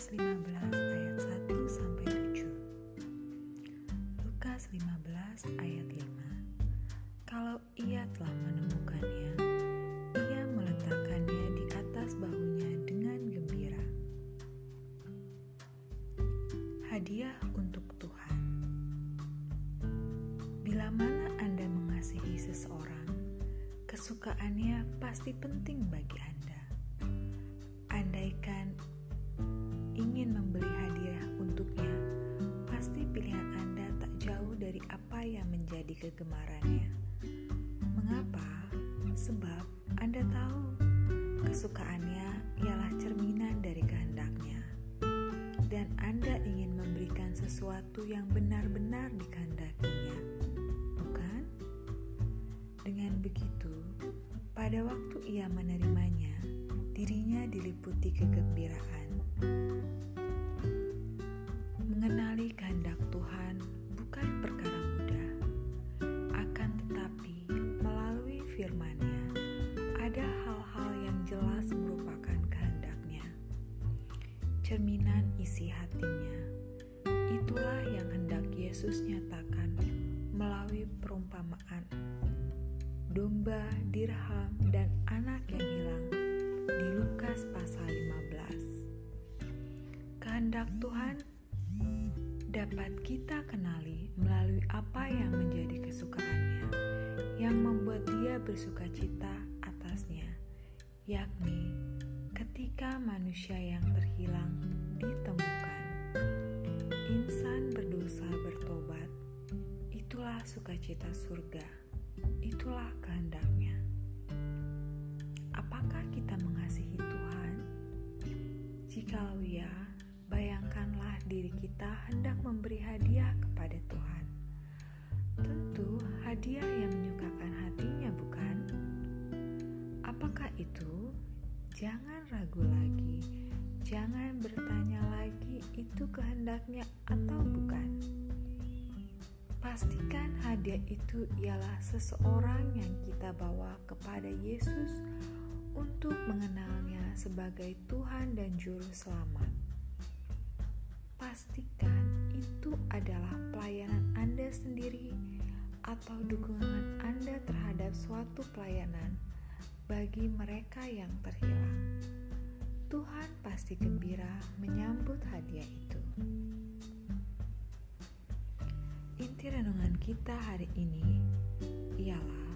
Lukas 15 ayat 1 sampai 7. Lukas 15 ayat 5. Kalau ia telah menemukannya, ia meletakkannya di atas bahunya dengan gembira. Hadiah untuk Tuhan. Bila mana Anda mengasihi seseorang, kesukaannya pasti penting bagi Anda ingin membeli hadiah untuknya, pasti pilihan Anda tak jauh dari apa yang menjadi kegemarannya. Mengapa? Sebab Anda tahu kesukaannya ialah cerminan dari kehendaknya dan Anda ingin memberikan sesuatu yang benar-benar dikehendakinya, bukan? Dengan begitu, pada waktu ia menerimanya, dirinya diliputi kegembiraan. Mengenali kehendak Tuhan bukan perkara mudah, akan tetapi melalui firman-Nya ada hal-hal yang jelas merupakan kehendaknya. Cerminan isi hatinya. Itulah yang hendak Yesus nyatakan melalui perumpamaan domba, dirham, dan anak yang hilang di Lukas pasal 15. Kehendak Tuhan dapat kita kenali melalui apa yang menjadi kesukaannya, yang membuat dia bersuka cita atasnya, yakni ketika manusia yang terhilang ditemukan. Insan berdosa bertobat, itulah sukacita surga, itulah kehendaknya. Kita hendak memberi hadiah kepada Tuhan. Tentu hadiah yang menyukakan hatinya, bukan? Apakah itu? Jangan ragu lagi, jangan bertanya lagi itu kehendaknya atau bukan. Pastikan hadiah itu ialah seseorang yang kita bawa kepada Yesus untuk mengenalnya sebagai Tuhan dan Juru Selamat. Pastikan itu adalah pelayanan Anda sendiri atau dukungan Anda terhadap suatu pelayanan bagi mereka yang terhilang. Tuhan pasti gembira menyambut hadiah itu. Inti renungan kita hari ini ialah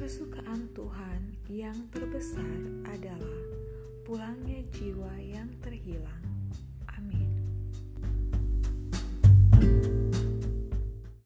kesukaan Tuhan yang terbesar adalah pulangnya jiwa yang terhilang.